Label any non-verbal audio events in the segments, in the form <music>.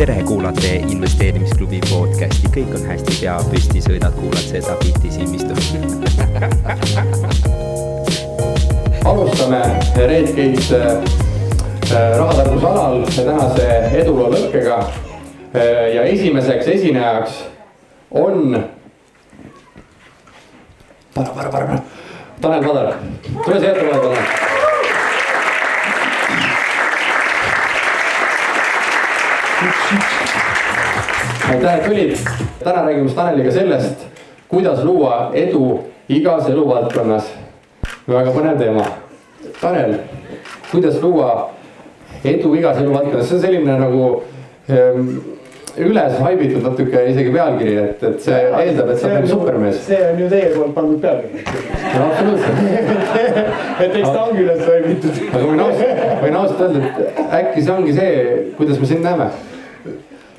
tere, kuulate investeerimisklubi podcasti, kõik on hästi, pea püsti, sõidad, kuulad seda bitti silmistu <laughs> alustame Redgate äh, rahatarkuse alal tänase eduloo lõkkega. Äh, ja esimeseks esinejaks on. Tanel, Tanel, Tanel, Tanel Padar, tule siia ette, Tanel. aitäh, et tulid. täna räägime Taneliga sellest, kuidas luua edu igas eluvaldkonnas. väga põnev teema. Tanel, kuidas luua edu igas eluvaldkonnas, see on selline nagu ähm, üles haibitud natuke isegi pealkiri, et, et see eeldab, et sa oled nagu supermees. see on ju teie poolt pandud pealkiri. no absoluutselt. <laughs> et eks ta ongi üles haibitud. aga võin ausalt, võin ausalt öelda, et äkki see ongi see, kuidas me sind näeme.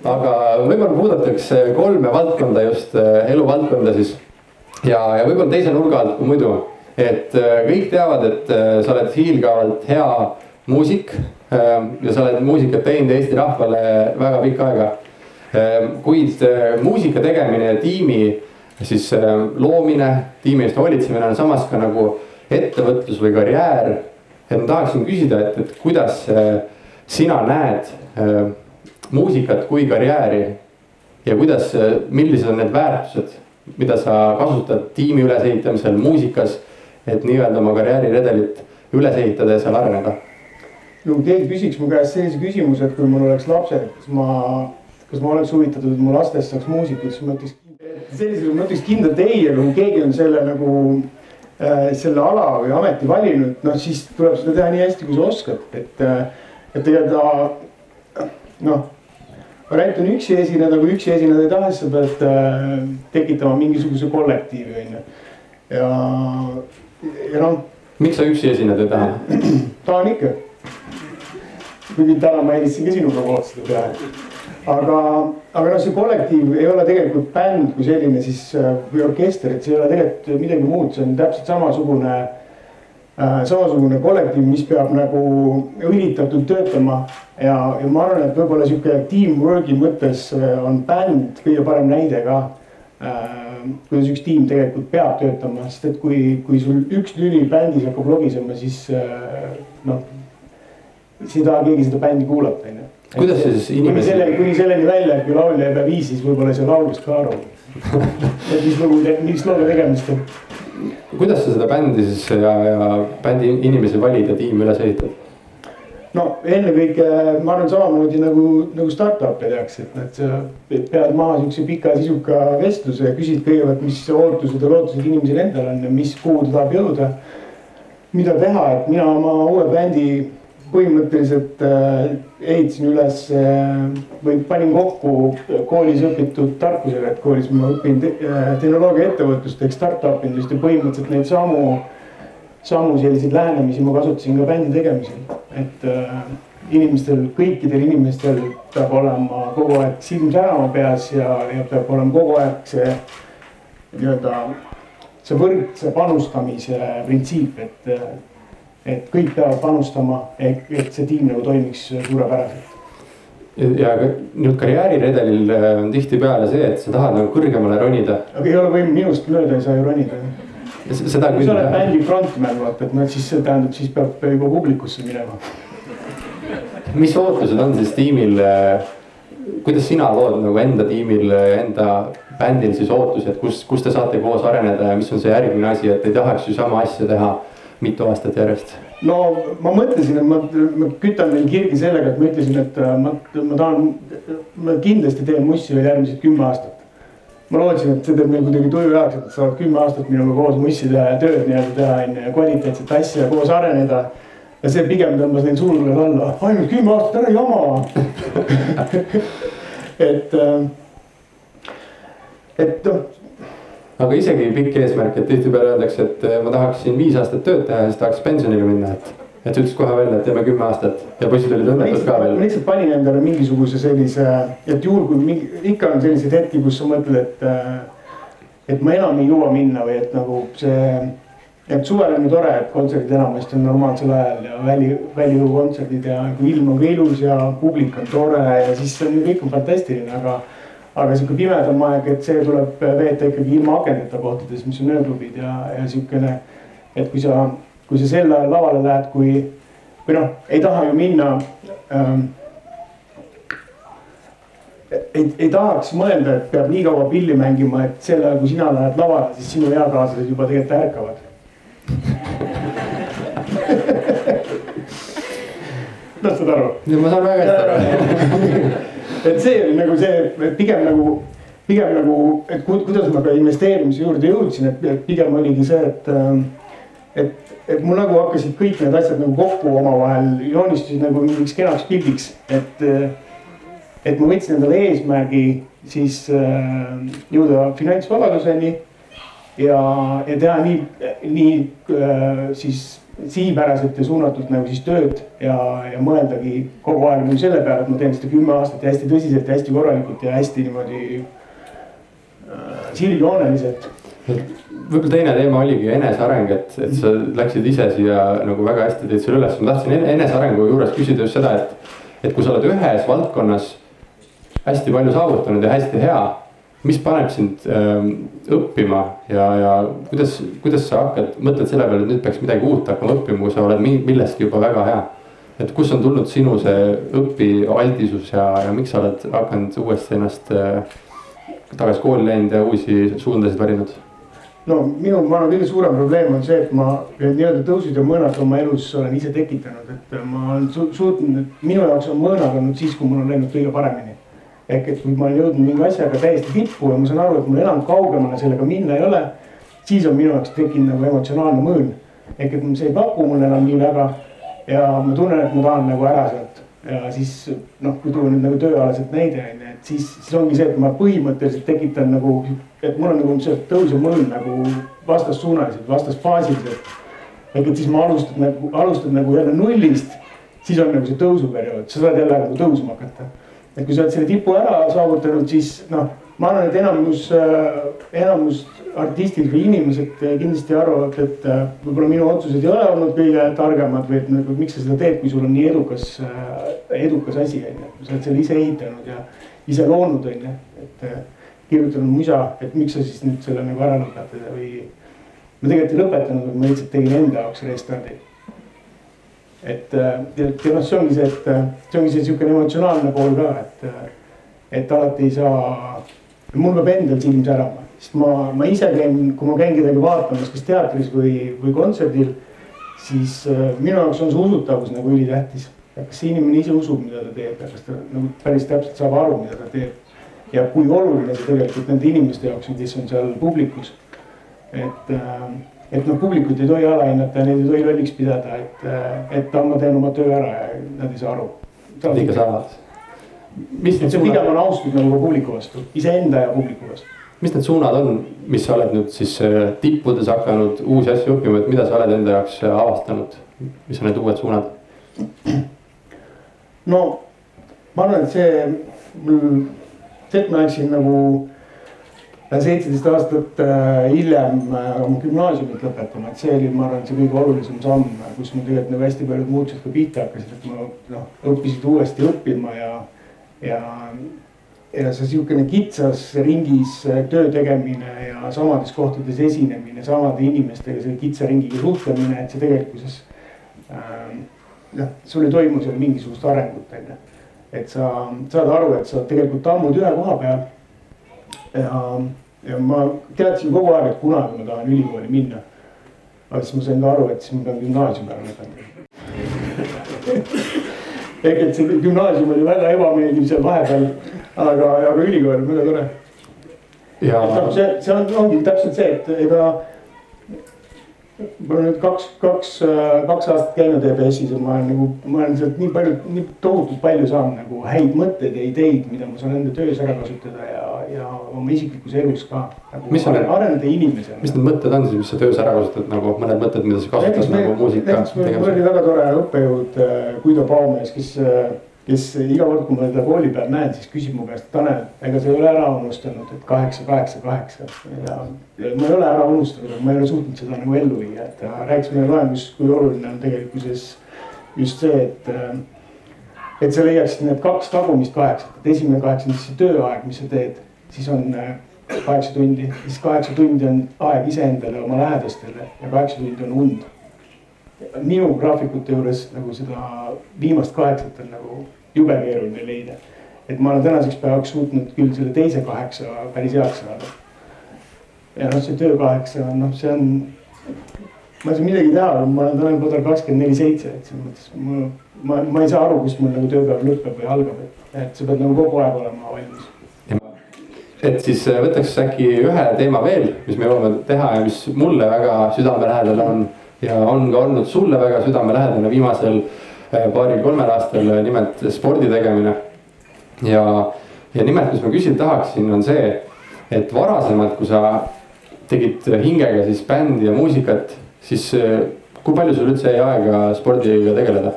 aga võib-olla puudutakse kolme valdkonda just eluvaldkonda siis. ja, ja võib-olla teise nurga alt kui muidu, et kõik teavad, et sa oled hiilgavalt hea muusik ja sa oled muusikat teinud Eesti rahvale väga pikka aega kuid ehm, muusika tegemine ja tiimi siis ehm, loomine, tiimi eest hoolitsemine on samas ka nagu ettevõtlus või karjäär. et ma tahaksin küsida, et, et kuidas sina näed muusikat kui karjääri ja kuidas, millised on need väärtused, mida sa kasutad tiimi ülesehitamisel muusikas, et nii-öelda oma karjääriredelit üles ehitada ja seal areneda? no kui keegi küsiks mu käest sellise küsimuse, et kui mul oleks lapsed, kas ma kas ma oleks huvitatud, et mu lastest saaks muusikud, siis ma ütleks, sellisel juhul ma ütleks kindlalt ei, aga kui keegi on selle nagu äh, selle ala või ameti valinud, noh siis tuleb seda teha nii hästi, kui sa oskad, et äh,, et tegelikult noh variant on üksi esineda, kui üksi esineda ei taha, siis sa pead äh, tekitama mingisuguse kollektiivi, on ju. ja, ja noh. miks sa üksi esineda ei taha? <clears throat> tahan ikka. kuigi täna ma helistasin ka sinuga koos seda teha aga, aga noh, see kollektiiv ei ole tegelikult bänd kui selline siis äh, või orkester, et see ei ole tegelikult midagi muud, see on täpselt samasugune äh,. samasugune kollektiiv, mis peab nagu õlitatult töötama ja, ja ma arvan, et võib-olla sihuke teamwork'i mõttes äh, on bänd kõige parem näide ka äh,. kuidas üks tiim tegelikult peab töötama, sest et kui, kui sul üks lüli bändis hakkab logisema, siis äh, noh. Siis ei taha keegi seda bändi kuulata, on ju kuidas see siis inimesi. selleni, kuni selleni välja, et kui laulja ei pea viis, siis võib-olla ei saa laulust ka aru <laughs> et mis lugu, mis looga tegemist on. kuidas sa seda bändi siis ja, ja bändi inimesi valid ja tiimi üles ehitad? no ennekõike ma arvan samamoodi nagu, nagu startup'e tehakse, et, et sa pead maha siukse pika sisuka vestluse ja küsid kõigepealt, mis ootused ja lootused inimesel endal on ja mis, kuhu ta tahab jõuda. mida teha, et mina oma uue bändi põhimõtteliselt äh, ehitasin üles äh, või panin kokku koolis õpitud tarkusega, et koolis ma õpin te, äh, tehnoloogia ettevõtlust ehk startup indust ja põhimõtteliselt neid samu, samu selliseid lähenemisi ma kasutasin ka bändi tegemisel, et inimestel, kõikidel inimestel peab olema kogu aeg silm särama peas ja, ja peab olema kogu aeg see nii-öelda see võrdse panustamise printsiip, et et kõik peavad panustama, et, see tiim nagu toimiks suurepäraselt. ja nüüd karjääriredelil äh, on tihtipeale see, et sa tahad nagu kõrgemale ronida. aga ei ole võimalik, minust mööda ei saa ju ronida. seda küll. kui sa oled bändi frontman, vaata, et noh, siis see tähendab, siis peab juba publikusse minema. mis ootused on siis tiimil? Äh, kuidas sina lood nagu enda tiimil, enda bändil siis ootusi, et kus, kus te saate koos areneda ja mis on see järgmine asi, et ei tahaks ju sama asja teha mitu aastat järjest? no ma mõtlesin, et ma, ma kütan neil kirgi sellega, et ma ütlesin, et äh, ma, ma tahan, ma kindlasti teen Mussi veel järgmised kümme aastat. ma lootsin, et see teeb neil kuidagi tuju heaks, et nad saavad kümme aastat minuga koos Mussi teha ja tööd nii-öelda teha on ju ja kvaliteetset asja koos areneda. ja see pigem tõmbas neil sulged alla, ainult kümme aastat, ära jama <laughs> et, äh, et noh aga isegi pikk eesmärk, et tihtipeale öeldakse, et eh, ma tahaksin viis aastat tööd teha ja siis tahaks pensionile minna, et. et sa ütlesid kohe välja, et teeme kümme aastat ja poisid olid õnnetud ka veel. ma lihtsalt panin endale mingisuguse sellise, et juhul kui mingi, ikka on selliseid hetki, kus sa mõtled, et. Eh, et ma enam ei jõua minna või et nagu see et suvel on ju tore, et kontserdid enamasti on normaalsel ajal ja väli, väliõhukontserdid ja kui ilm on ka ilus ja publik on tore ja siis on ju kõik on fantastiline, aga. Aga sihuke pimedam aeg, et see tuleb veeta ikkagi ilma akendeta kohtades, mis on ööklubid ja, ja sihukene. et kui sa, kui sa sel ajal lavale lähed, kui või noh, ei taha ju minna ähm, ei, ei tahaks mõelda, et peab nii kaua pilli mängima, et sel ajal, kui sina lähed lavale, siis sinu eakaaslased juba tegelikult ärkavad <laughs> noh, saad aru? ma saan väga hästi aru <laughs> et see oli nagu see, pigem nagu, pigem nagu, et kuidas ma ka investeerimise juurde jõudsin, et pigem oligi see, et. Et, et mul nagu hakkasid kõik need asjad nagu kokku omavahel, joonistusid nagu mingiks kenaks pildiks, et. et ma võtsin endale eesmärgi siis äh, jõuda finantsvabaduseni ja, ja teha nii, nii äh, siis sihipäraselt ja suunatult nagu siis tööd ja, ja mõeldagi kogu aeg nagu selle peale, et ma teen seda kümme aastat ja hästi tõsiselt ja hästi korralikult ja hästi niimoodi äh, sirgjooneliselt. võib-olla teine teema oligi eneseareng, et, et sa läksid ise siia nagu väga hästi tõid selle üles, ma tahtsin enesearengu juures küsida just seda, et, et kui sa oled ühes valdkonnas hästi palju saavutanud ja hästi hea mis paneb sind ähm, õppima ja, ja kuidas, kuidas sa hakkad, mõtled selle peale, et nüüd peaks midagi uut hakkama õppima, kui sa oled milleski juba väga hea. et kust on tulnud sinu see õpialdisus ja, ja miks sa oled hakanud uuesti ennast äh, tagasi kooli läinud ja uusi suundasid valinud? no minu, ma arvan, kõige suurem probleem on see, et ma nii-öelda tõusud ja mõõnad oma elus olen ise tekitanud, et ma olen suutnud, minu jaoks on mõõnad olnud siis, kui mul on läinud kõige paremini ehk et kui ma olen jõudnud mingi asjaga täiesti tippu ja ma saan aru, et mul enam kaugemale sellega minna ei ole. siis on minu jaoks tekkinud nagu emotsionaalne mõõn. ehk et see ei paku mulle enam nii väga. ja ma tunnen, et ma tahan nagu ära sealt ja siis noh, kui tuua nüüd nagu tööalaselt näide on ju, et siis, siis ongi see, et ma põhimõtteliselt tekitan nagu, et mul on nagu see tõusev mõõn nagu vastassuunaliselt, vastasfaasiliselt. ehk et siis ma alustad nagu, alustad nagu jälle nullist, siis on nagu see tõusuperiood, sa saad jälle nagu tõusma hakata et kui sa oled selle tipu ära saavutanud, siis noh, ma arvan, et enamus, äh, enamus artistid või inimesed kindlasti arvavad, et äh, võib-olla minu otsused ei ole olnud kõige targemad või et nagu miks sa seda teed, kui sul on nii edukas, äh, edukas asi on ju. sa oled selle ise ehitanud ja ise loonud on ju, et kirjutanud musa, et miks sa siis nüüd selle nagu ära lõpetad või. ma tegelikult ei lõpetanud, ma lihtsalt tegin enda jaoks restardi äh, et ja noh, see ongi see, et äh, see ongi see sihukene emotsionaalne pool ka, et, äh, et alati ei saa. mul peab endal silm särama, sest ma, ma ise käin, kui ma käin kedagi vaatamas, kas teatris või, või kontserdil. siis minu jaoks on see usutavus nagu ülitähtis, kas see inimene ise usub, mida ta teeb ja kas ta nagu päris täpselt saab aru, mida ta teeb. ja kui oluline see tegelikult nende inimeste jaoks on, kes on seal publikus, et äh, et noh, publikut ei tohi alahinnata ja neid ei tohi lolliks pidada, et, et ma teen oma töö ära ja nad ei saa aru. Ikka saavad. mis need suunad? pigem on austus nagu publiku vastu, iseenda ja publiku vastu. mis need suunad on, mis sa oled nüüd siis äh, tippudes hakanud uusi asju õppima, et mida sa oled enda jaoks äh, avastanud, mis on need uued suunad? no ma arvan, et see, see, et ma läksin nagu seitseteist aastat äh, hiljem äh, oma gümnaasiumit lõpetama, et see oli, ma arvan, see kõige olulisem samm, kus mul tegelikult nagu hästi paljud muutused ka pihta hakkasid, et ma noh, õppisid uuesti õppima ja, ja. ja see sihukene kitsas ringis äh, töö tegemine ja samades kohtades esinemine, samade inimestega selle kitsa ringiga suhtlemine, et see tegelikkuses äh,. noh, sul ei toimu seal mingisugust arengut, on ju. et sa saad aru, et sa tegelikult tammud ühe koha peal ja, ja ma teadsin kogu aeg, et kunagi ma tahan ülikooli minna. aga siis ma sain ka aru, et siis ma pean gümnaasiumi ära lõpetama ehk et see gümnaasium oli väga ebameeldiv seal vahepeal, aga, aga ülikool on väga tore. noh, see, see on, ongi täpselt see, et ega ma olen nüüd kaks, kaks, kaks aastat käinud EBS-is ja ma olen nagu, ma olen sealt nii palju, nii tohutult palju saanud nagu häid mõtteid ja ideid, mida ma saan enda töös ära kasutada ja, ja oma isiklikus elus ka nagu. mis need, areneda inimesena. mis need mõtted on siis, mis sa töös ära kasutad nagu mõned mõtted, mida sa kasutad näiteks nagu muusika. näiteks mul oli väga tore õppejõud äh, Guido Baumees, kes, äh, kes iga kord, kui ma teda kooli peal näen, siis küsib mu käest, Tanel, ega sa ei ole ära unustanud, et kaheksa, kaheksa, kaheksa. ja, ma ei ole ära unustanud, aga ma ei ole suutnud seda nagu ellu viia, et ta rääkis meile loengus, kui oluline on tegelikkuses just see, et. et sa leiaksid need kaks tagumist kaheksat, et esimene kaheksa siis see tööaeg, mis sa teed, siis on äh, kaheksa tundi, siis kaheksa tundi on aeg iseendale, oma lähedastele ja kaheksa tundi on und minu graafikute juures nagu seda viimast kaheksat on nagu jube keeruline leida. et ma olen tänaseks päevaks suutnud küll selle teise kaheksa päris heaks saada. ja noh, see töö kaheksa noh, see on, ma ei saa midagi teha, ma olen täna juba kakskümmend neli seitse, et selles mõttes ma, ma, ma ei saa aru, kust mul nagu tööpäev lõpeb või algab, et, et sa pead nagu kogu aeg olema valmis et siis äh, võtaks äkki ühe teema veel, mis me jõuame teha ja mis mulle väga südamelähedane on ja on ka olnud sulle väga südamelähedane viimasel äh, paaril-kolmel aastal, äh, nimelt spordi tegemine. ja, ja nimelt, mis ma küsida tahaksin, on see, et varasemalt, kui sa tegid hingega siis bändi ja muusikat, siis kui palju sul üldse jäi aega spordiga tegeleda?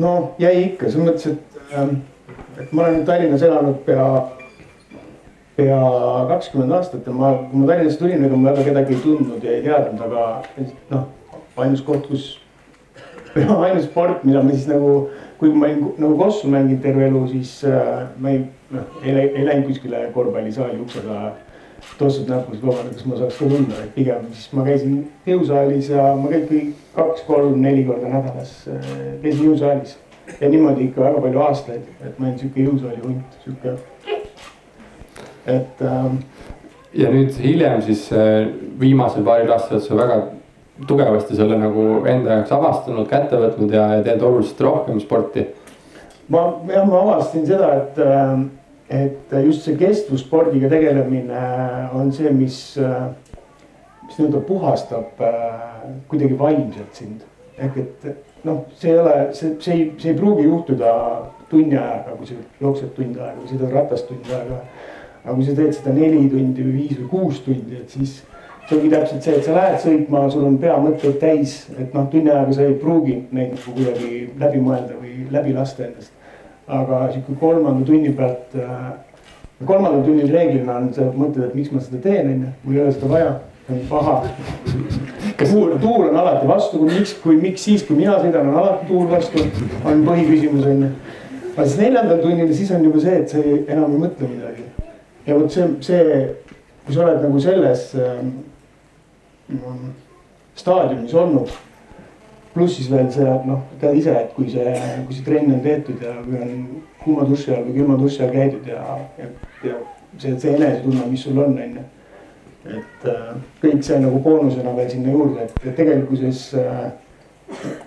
no jäi ikka, selles mõttes, et, ähm, et ma olen Tallinnas elanud pea pea kakskümmend aastat ja ma, kui ma Tallinnasse tulin, ega ma väga kedagi ei tundnud ja ei teadnud, aga noh, ainus koht, kus. <laughs> ainus sport, mida ma siis nagu, kui ma olin nagu kossu mänginud terve elu, siis äh, ma ei, noh, ei, ei läinud kuskile korvpallisaali ukse taha. tossud näpus, vabandust, kas ma saaks ka tunda, et pigem siis ma käisin jõusaalis ja ma käin kaks-kolm-neli korda nädalas äh,, käisin jõusaalis. ja niimoodi ikka väga palju aastaid, et ma olin sihuke jõusaali hunt, sihuke et ähm,. ja nüüd hiljem siis äh, viimasel paaril aastal oled sa väga tugevasti selle nagu enda jaoks avastanud, kätte võtnud ja, ja teed oluliselt rohkem sporti. ma, jah, ma avastasin seda, et, ähm, et just see kestvusspordiga tegelemine on see, mis, äh, mis nii-öelda puhastab äh, kuidagi vaimselt sind. ehk et noh, see ei ole, see, see ei, see ei pruugi juhtuda tunni ajaga, kui sa jooksed tund aega või sõidad ratast tund aega aga kui sa teed seda neli tundi või viis või kuus tundi, et siis see ongi täpselt see, et sa lähed sõitma, sul on pea mõtteid täis, et noh, tunni ajaga sa ei pruugi neid nagu kuidagi läbi mõelda või läbi lasta endast. aga sihuke kolmanda tunni pealt äh,, kolmandal tunnil reeglina on, sa mõtled, et miks ma seda teen, on ju, mul ei ole seda vaja, see on paha. tuul, tuul on alati vastu, kui miks, kui miks siis, kui mina sõidan, on alati tuul vastu, on põhiküsimus on ju. aga siis neljandal tunnil, siis on juba see, et sa ei, enam ei mõtle midagi ja vot see, see, kui sa oled nagu selles äh, staadiumis olnud. pluss siis veel see, noh, tead ise, et kui see, kui see trenn on tehtud ja kui on kuuma duši all või külma duši all käidud ja, ja, ja see, see enesetunne, mis sul on, on ju. et äh, kõik see nagu boonusena veel sinna juurde, et tegelikkuses äh,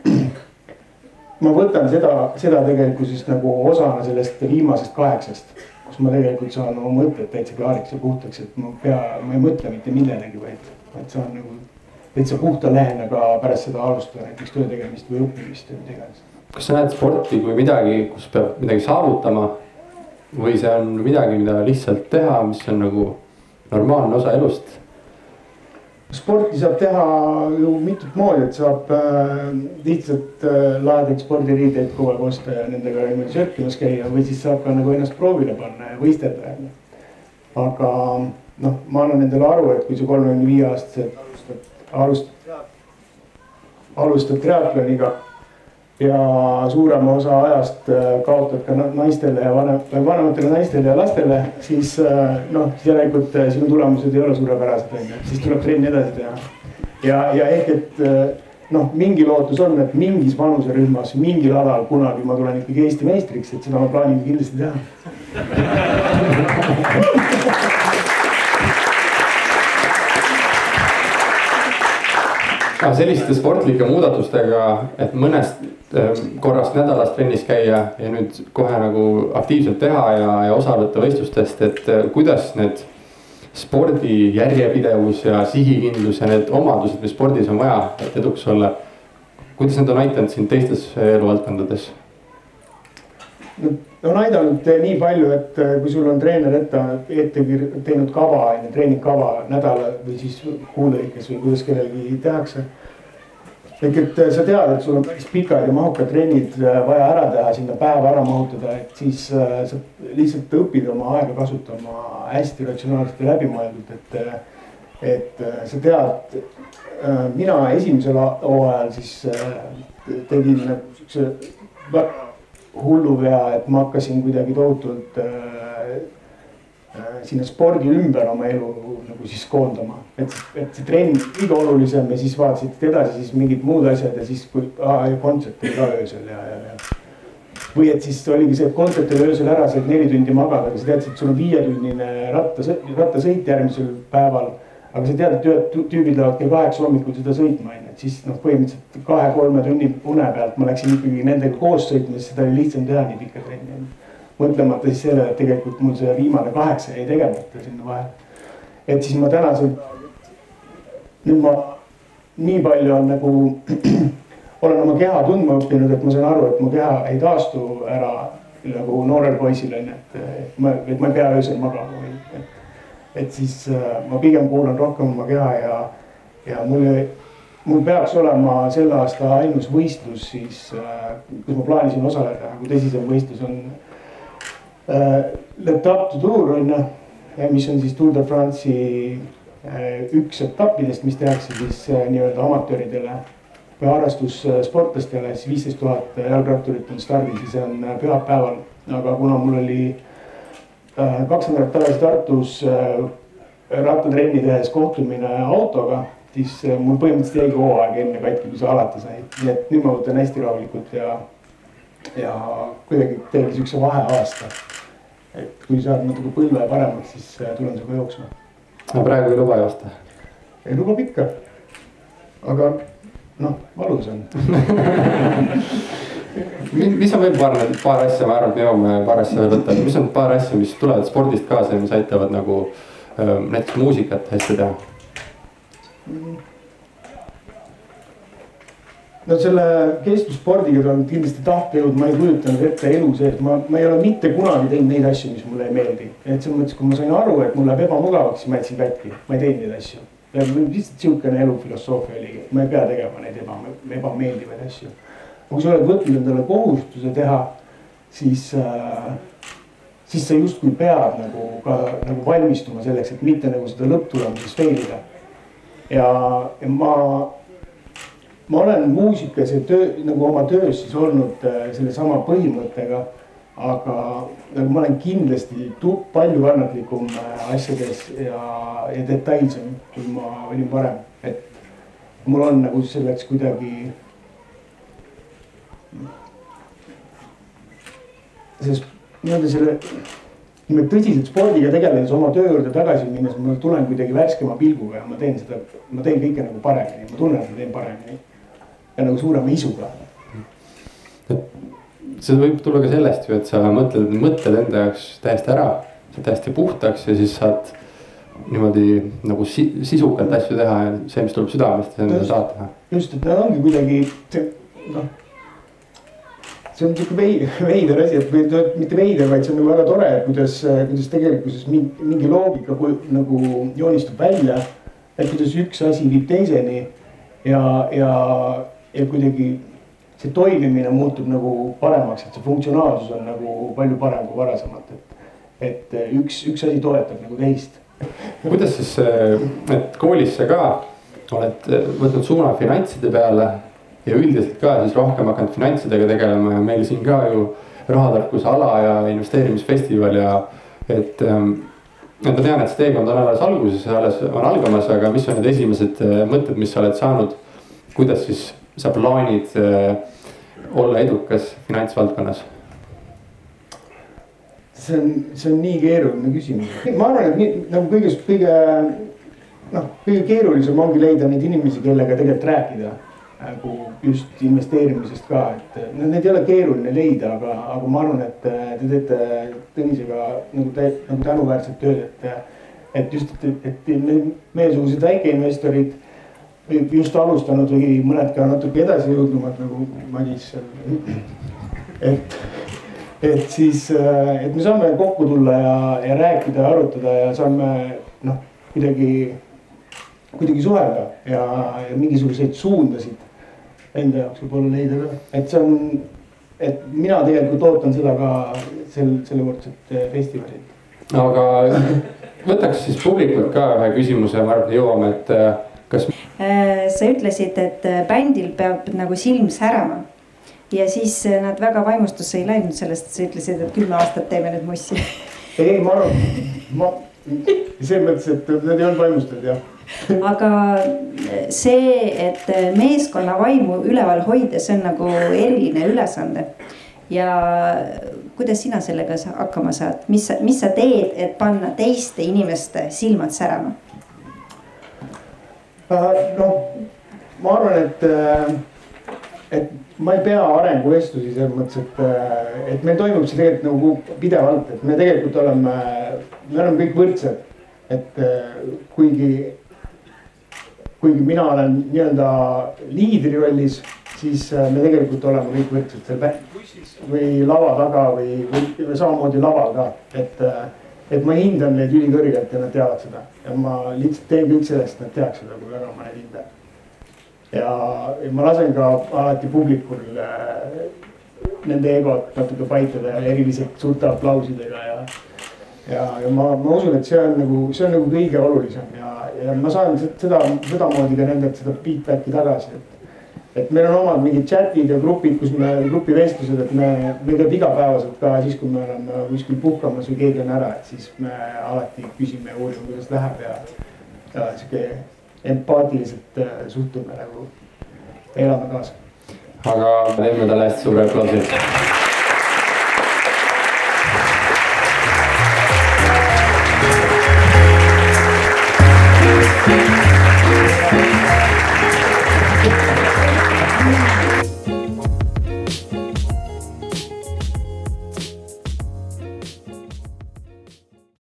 <clears throat> ma võtan seda, seda tegelikkuses nagu osana sellest viimasest kaheksast kus ma tegelikult saan oma mõtted täitsa klaariks ja puhtaks, et ma pea, ma ei mõtle mitte millelegi, vaid, vaid saan nagu täitsa puhta lehena ka pärast seda alustada näiteks töö tegemist või õppimist või mida iganes. kas sa näed sporti kui midagi, kus peab midagi saavutama või see on midagi, mida lihtsalt teha, mis on nagu normaalne osa elust? Sporti saab teha ju mitut moodi, et saab äh, lihtsalt äh, laedaid spordiriideid kogu aeg osta ja nendega niimoodi söökimas käia või siis saab ka nagu ennast proovile panna ja võistelda onju. aga noh, ma annan endale aru, et kui sa kolmekümne viie aastaselt alustad, alustad, alustad triatloniga ja suurema osa ajast äh, kaotad ka naistele ja vanem, vanematele naistele ja lastele, siis äh, noh, järelikult äh, sinu tulemused ei ole suurepärased, on ju, siis tuleb trenni edasi teha. ja, ja ehk, et noh, mingi lootus on, et mingis vanuserühmas, mingil alal kunagi ma tulen ikkagi Eesti meistriks, et seda ma plaanin kindlasti teha <laughs> aga selliste sportlike muudatustega, et mõnest ähm, korrast nädalas trennis käia ja nüüd kohe nagu aktiivselt teha ja, ja osa võtta võistlustest, et äh, kuidas need spordi järjepidevus ja sihikindlus ja need omadused, mis spordis on vaja, et eduks olla. kuidas need on aidanud sind teistes eluvaldkondades? On aidanud nii palju, et äh, kui sul on treener ette, ette teinud kava, on ju, treeningkava nädala või siis kuu lõikes või kuidas kellelgi tehakse. ehk et sa tead, et sul on päris pikad ja mahukad trennid vaja ära teha, sinna päeva ära mahutada, et siis sa lihtsalt õpid oma aega kasutama hästi ratsionaalselt ja läbimõeldult, et. et sa tead, mina esimesel hooajal siis tegin siukse väga hullu vea, et ma hakkasin kuidagi tohutult äh, äh, sinna spordi ümber oma elu nagu siis koondama. et, et see trenn kõige olulisem ja siis vaatasid edasi siis mingid muud asjad ja siis kui ah, kontsert oli ka öösel ja, ja, ja. või et siis oligi see, et kontsert oli öösel ära, said neli tundi magada, aga sa teadsid, et sul on viietunnine rattasõit, rattasõit järgmisel päeval aga sa tead, et ühed tüübid lähevad kell kaheksa hommikul seda sõitma, onju, et siis noh, põhimõtteliselt kahe-kolme tunni une pealt ma läksin ikkagi nendega koos sõitma, sest seda oli lihtsam teha nii pikka trenni. mõtlemata siis sellele, et tegelikult mul see viimane kaheksa jäi tegemata sinna vahele. et siis ma tänasel, nüüd ma nii palju on nagu <clears throat> olen oma keha tundma õppinud, et ma saan aru, et mu keha ei taastu ära nagu noorel poisil onju, et ma, et ma ei pea öösel magama või et siis äh, ma pigem kuulan rohkem oma keha ja, ja mul, mul peaks olema selle aasta ainus võistlus siis, äh, kus ma plaanisin osaleda, nagu tõsisem võistlus on äh,. L'Etape du Tour on ju, mis on siis Tour de France'i äh, üks etappidest, mis tehakse siis nii-öelda amatööridele või harrastussportlastele, siis viisteist tuhat jalgratturit on stardis ja see on pühapäeval, aga kuna mul oli kaks nädalat tagasi Tartus äh, rattatrenni tehes kohtumine autoga, siis äh, mul põhimõtteliselt jäigi hooaeg enne katki, kui see alata sai. nii et nüüd ma võtan hästi rahulikult ja, ja kuidagi teeme siukse vaheaasta. et kui saad natuke põlve paremaks, siis tulen sinuga jooksma. no praegu ei luba joosta? ei lubab ikka. aga noh, valus on <laughs> mis on veel paar, paar asja, ma arvan, et me jõuame paar asja veel võtta, mis on paar asja, mis tulevad spordist kaasa ja mis aitavad nagu näiteks muusikat hästi teha? no selle kestlusspordiga on kindlasti tahtejõud, ma ei kujutanud ette elu sees, ma, ma ei ole mitte kunagi teinud neid asju, mis mulle ei meeldi. et selles mõttes, kui ma sain aru, et mul läheb ebamugavaks, siis ma jätsin katki, ma ei teinud neid asju. lihtsalt sihukene elufilosoofia oligi, et ma ei pea tegema neid eba, ebameeldivaid asju kui sa oled võtnud endale kohustuse teha, siis äh,, siis sa justkui pead nagu ka nagu valmistuma selleks, et mitte nagu seda lõpptulemuses fail ida. ja, ja ma, ma olen muusikas ja töö nagu oma töös siis olnud äh, sellesama põhimõttega. aga nagu ma olen kindlasti palju kannatlikum äh, asjades ja, ja detailsem, kui ma olin varem, et mul on nagu selleks kuidagi sest nii-öelda selle niimoodi tõsiselt spordiga tegeledes oma töö juurde tagasi minnes ma tulen kuidagi värskema pilguga ja ma teen seda, ma teen kõike nagu paremini, ma tunnen, et ma teen paremini. ja nagu suurema isuga. see võib tulla ka sellest ju, et sa mõtled, mõtled enda jaoks täiesti ära, saad täiesti puhtaks ja siis saad niimoodi nagu si sisukalt asju teha ja see, mis tuleb südamest, see on mida saad teha. just, et nad ongi kuidagi noh see on sihuke veider asi, et või mitte veider, vaid see on nagu väga tore, kuidas, kuidas tegelikkuses mingi, mingi loogika nagu joonistub välja. et kuidas üks asi viib teiseni ja, ja, ja kuidagi see toimimine muutub nagu paremaks, et see funktsionaalsus on nagu palju parem kui varasemalt, et. et üks, üks asi toetab nagu teist. kuidas siis, et koolis sa ka oled võtnud suuna finantside peale ja üldiselt ka siis rohkem hakanud finantsidega tegelema ja meil siin ka ju rahatarkuse ala ja investeerimisfestival ja et ähm,. ma tean, et see teekond on alles alguses alles on algamas, aga mis on need esimesed äh, mõtted, mis sa oled saanud? kuidas siis sa plaanid äh, olla edukas finantsvaldkonnas? see on, see on nii keeruline küsimus, ma arvan, et nii nagu kõigest kõige noh, kõige keerulisem ongi leida neid inimesi, kellega tegelikult rääkida nagu just investeerimisest ka, et no need ei ole keeruline leida, aga, aga ma arvan, et te teete Tõnisega nagu tä, nagu tänuväärset tööd, et. et just, et, et meiesugused väikeinvestorid just alustanud või mõned ka natuke edasi jõudnumad nagu Madis seal. et, et siis, et me saame kokku tulla ja, ja rääkida ja arutada ja saame noh, kuidagi, kuidagi suhelda ja, ja mingisuguseid suundasid enda jaoks võib-olla leida ka, et see on, et mina tegelikult ootan seda ka sel, sellekordset festivalil. aga võtaks siis publikult ka ühe küsimuse, ma arvan, jõuame, et äh, kas. Äh, sa ütlesid, et bändil peab nagu silm särama ja siis nad väga vaimustusse ei läinud sellest, sa ütlesid, et kümme aastat teeme nüüd mussi. ei, ma arvan, ma selles mõttes, et nad ei olnud vaimustatud jah aga see, et meeskonna vaimu üleval hoida, see on nagu eriline ülesanne. ja kuidas sina sellega hakkama saad, mis sa, mis sa teed, et panna teiste inimeste silmad särama? noh, ma arvan, et, äh, et ma ei pea arenguvestlusi selles mõttes, et, äh, et meil toimub see tegelikult nagu pidevalt, et me tegelikult oleme, me oleme kõik võrdsed. et kuigi kuigi mina olen nii-öelda liidri rollis, siis äh, me tegelikult oleme kõik võrdsed seal või lava taga või, või samamoodi laval ka, et. Äh, et ma hindan neid ülikõrgelt ja nad teavad seda ja ma lihtsalt teen kõik sellest, et nad teaks seda, kui väga ma neid hindan. ja, ja ma lasen ka alati publikul äh, nende egot natuke paitada ja eriliselt suurte aplausidega ja ja, ja ma, ma usun, et see on nagu, see on nagu kõige olulisem ja, ja ma saan seda, sedamoodi ka nendelt seda feedback'i tagasi, et. et meil on omad mingid chat'id ja grupid, kus me, grupivestlused, et me, me teeb igapäevaselt ka siis, kui me oleme kuskil puhkamas või keegi on ära, et siis me alati küsime ja uurime, kuidas läheb ja. ja sihuke empaatiliselt äh, suhtume nagu, elame kaasa. aga teeme talle hästi suure aplausi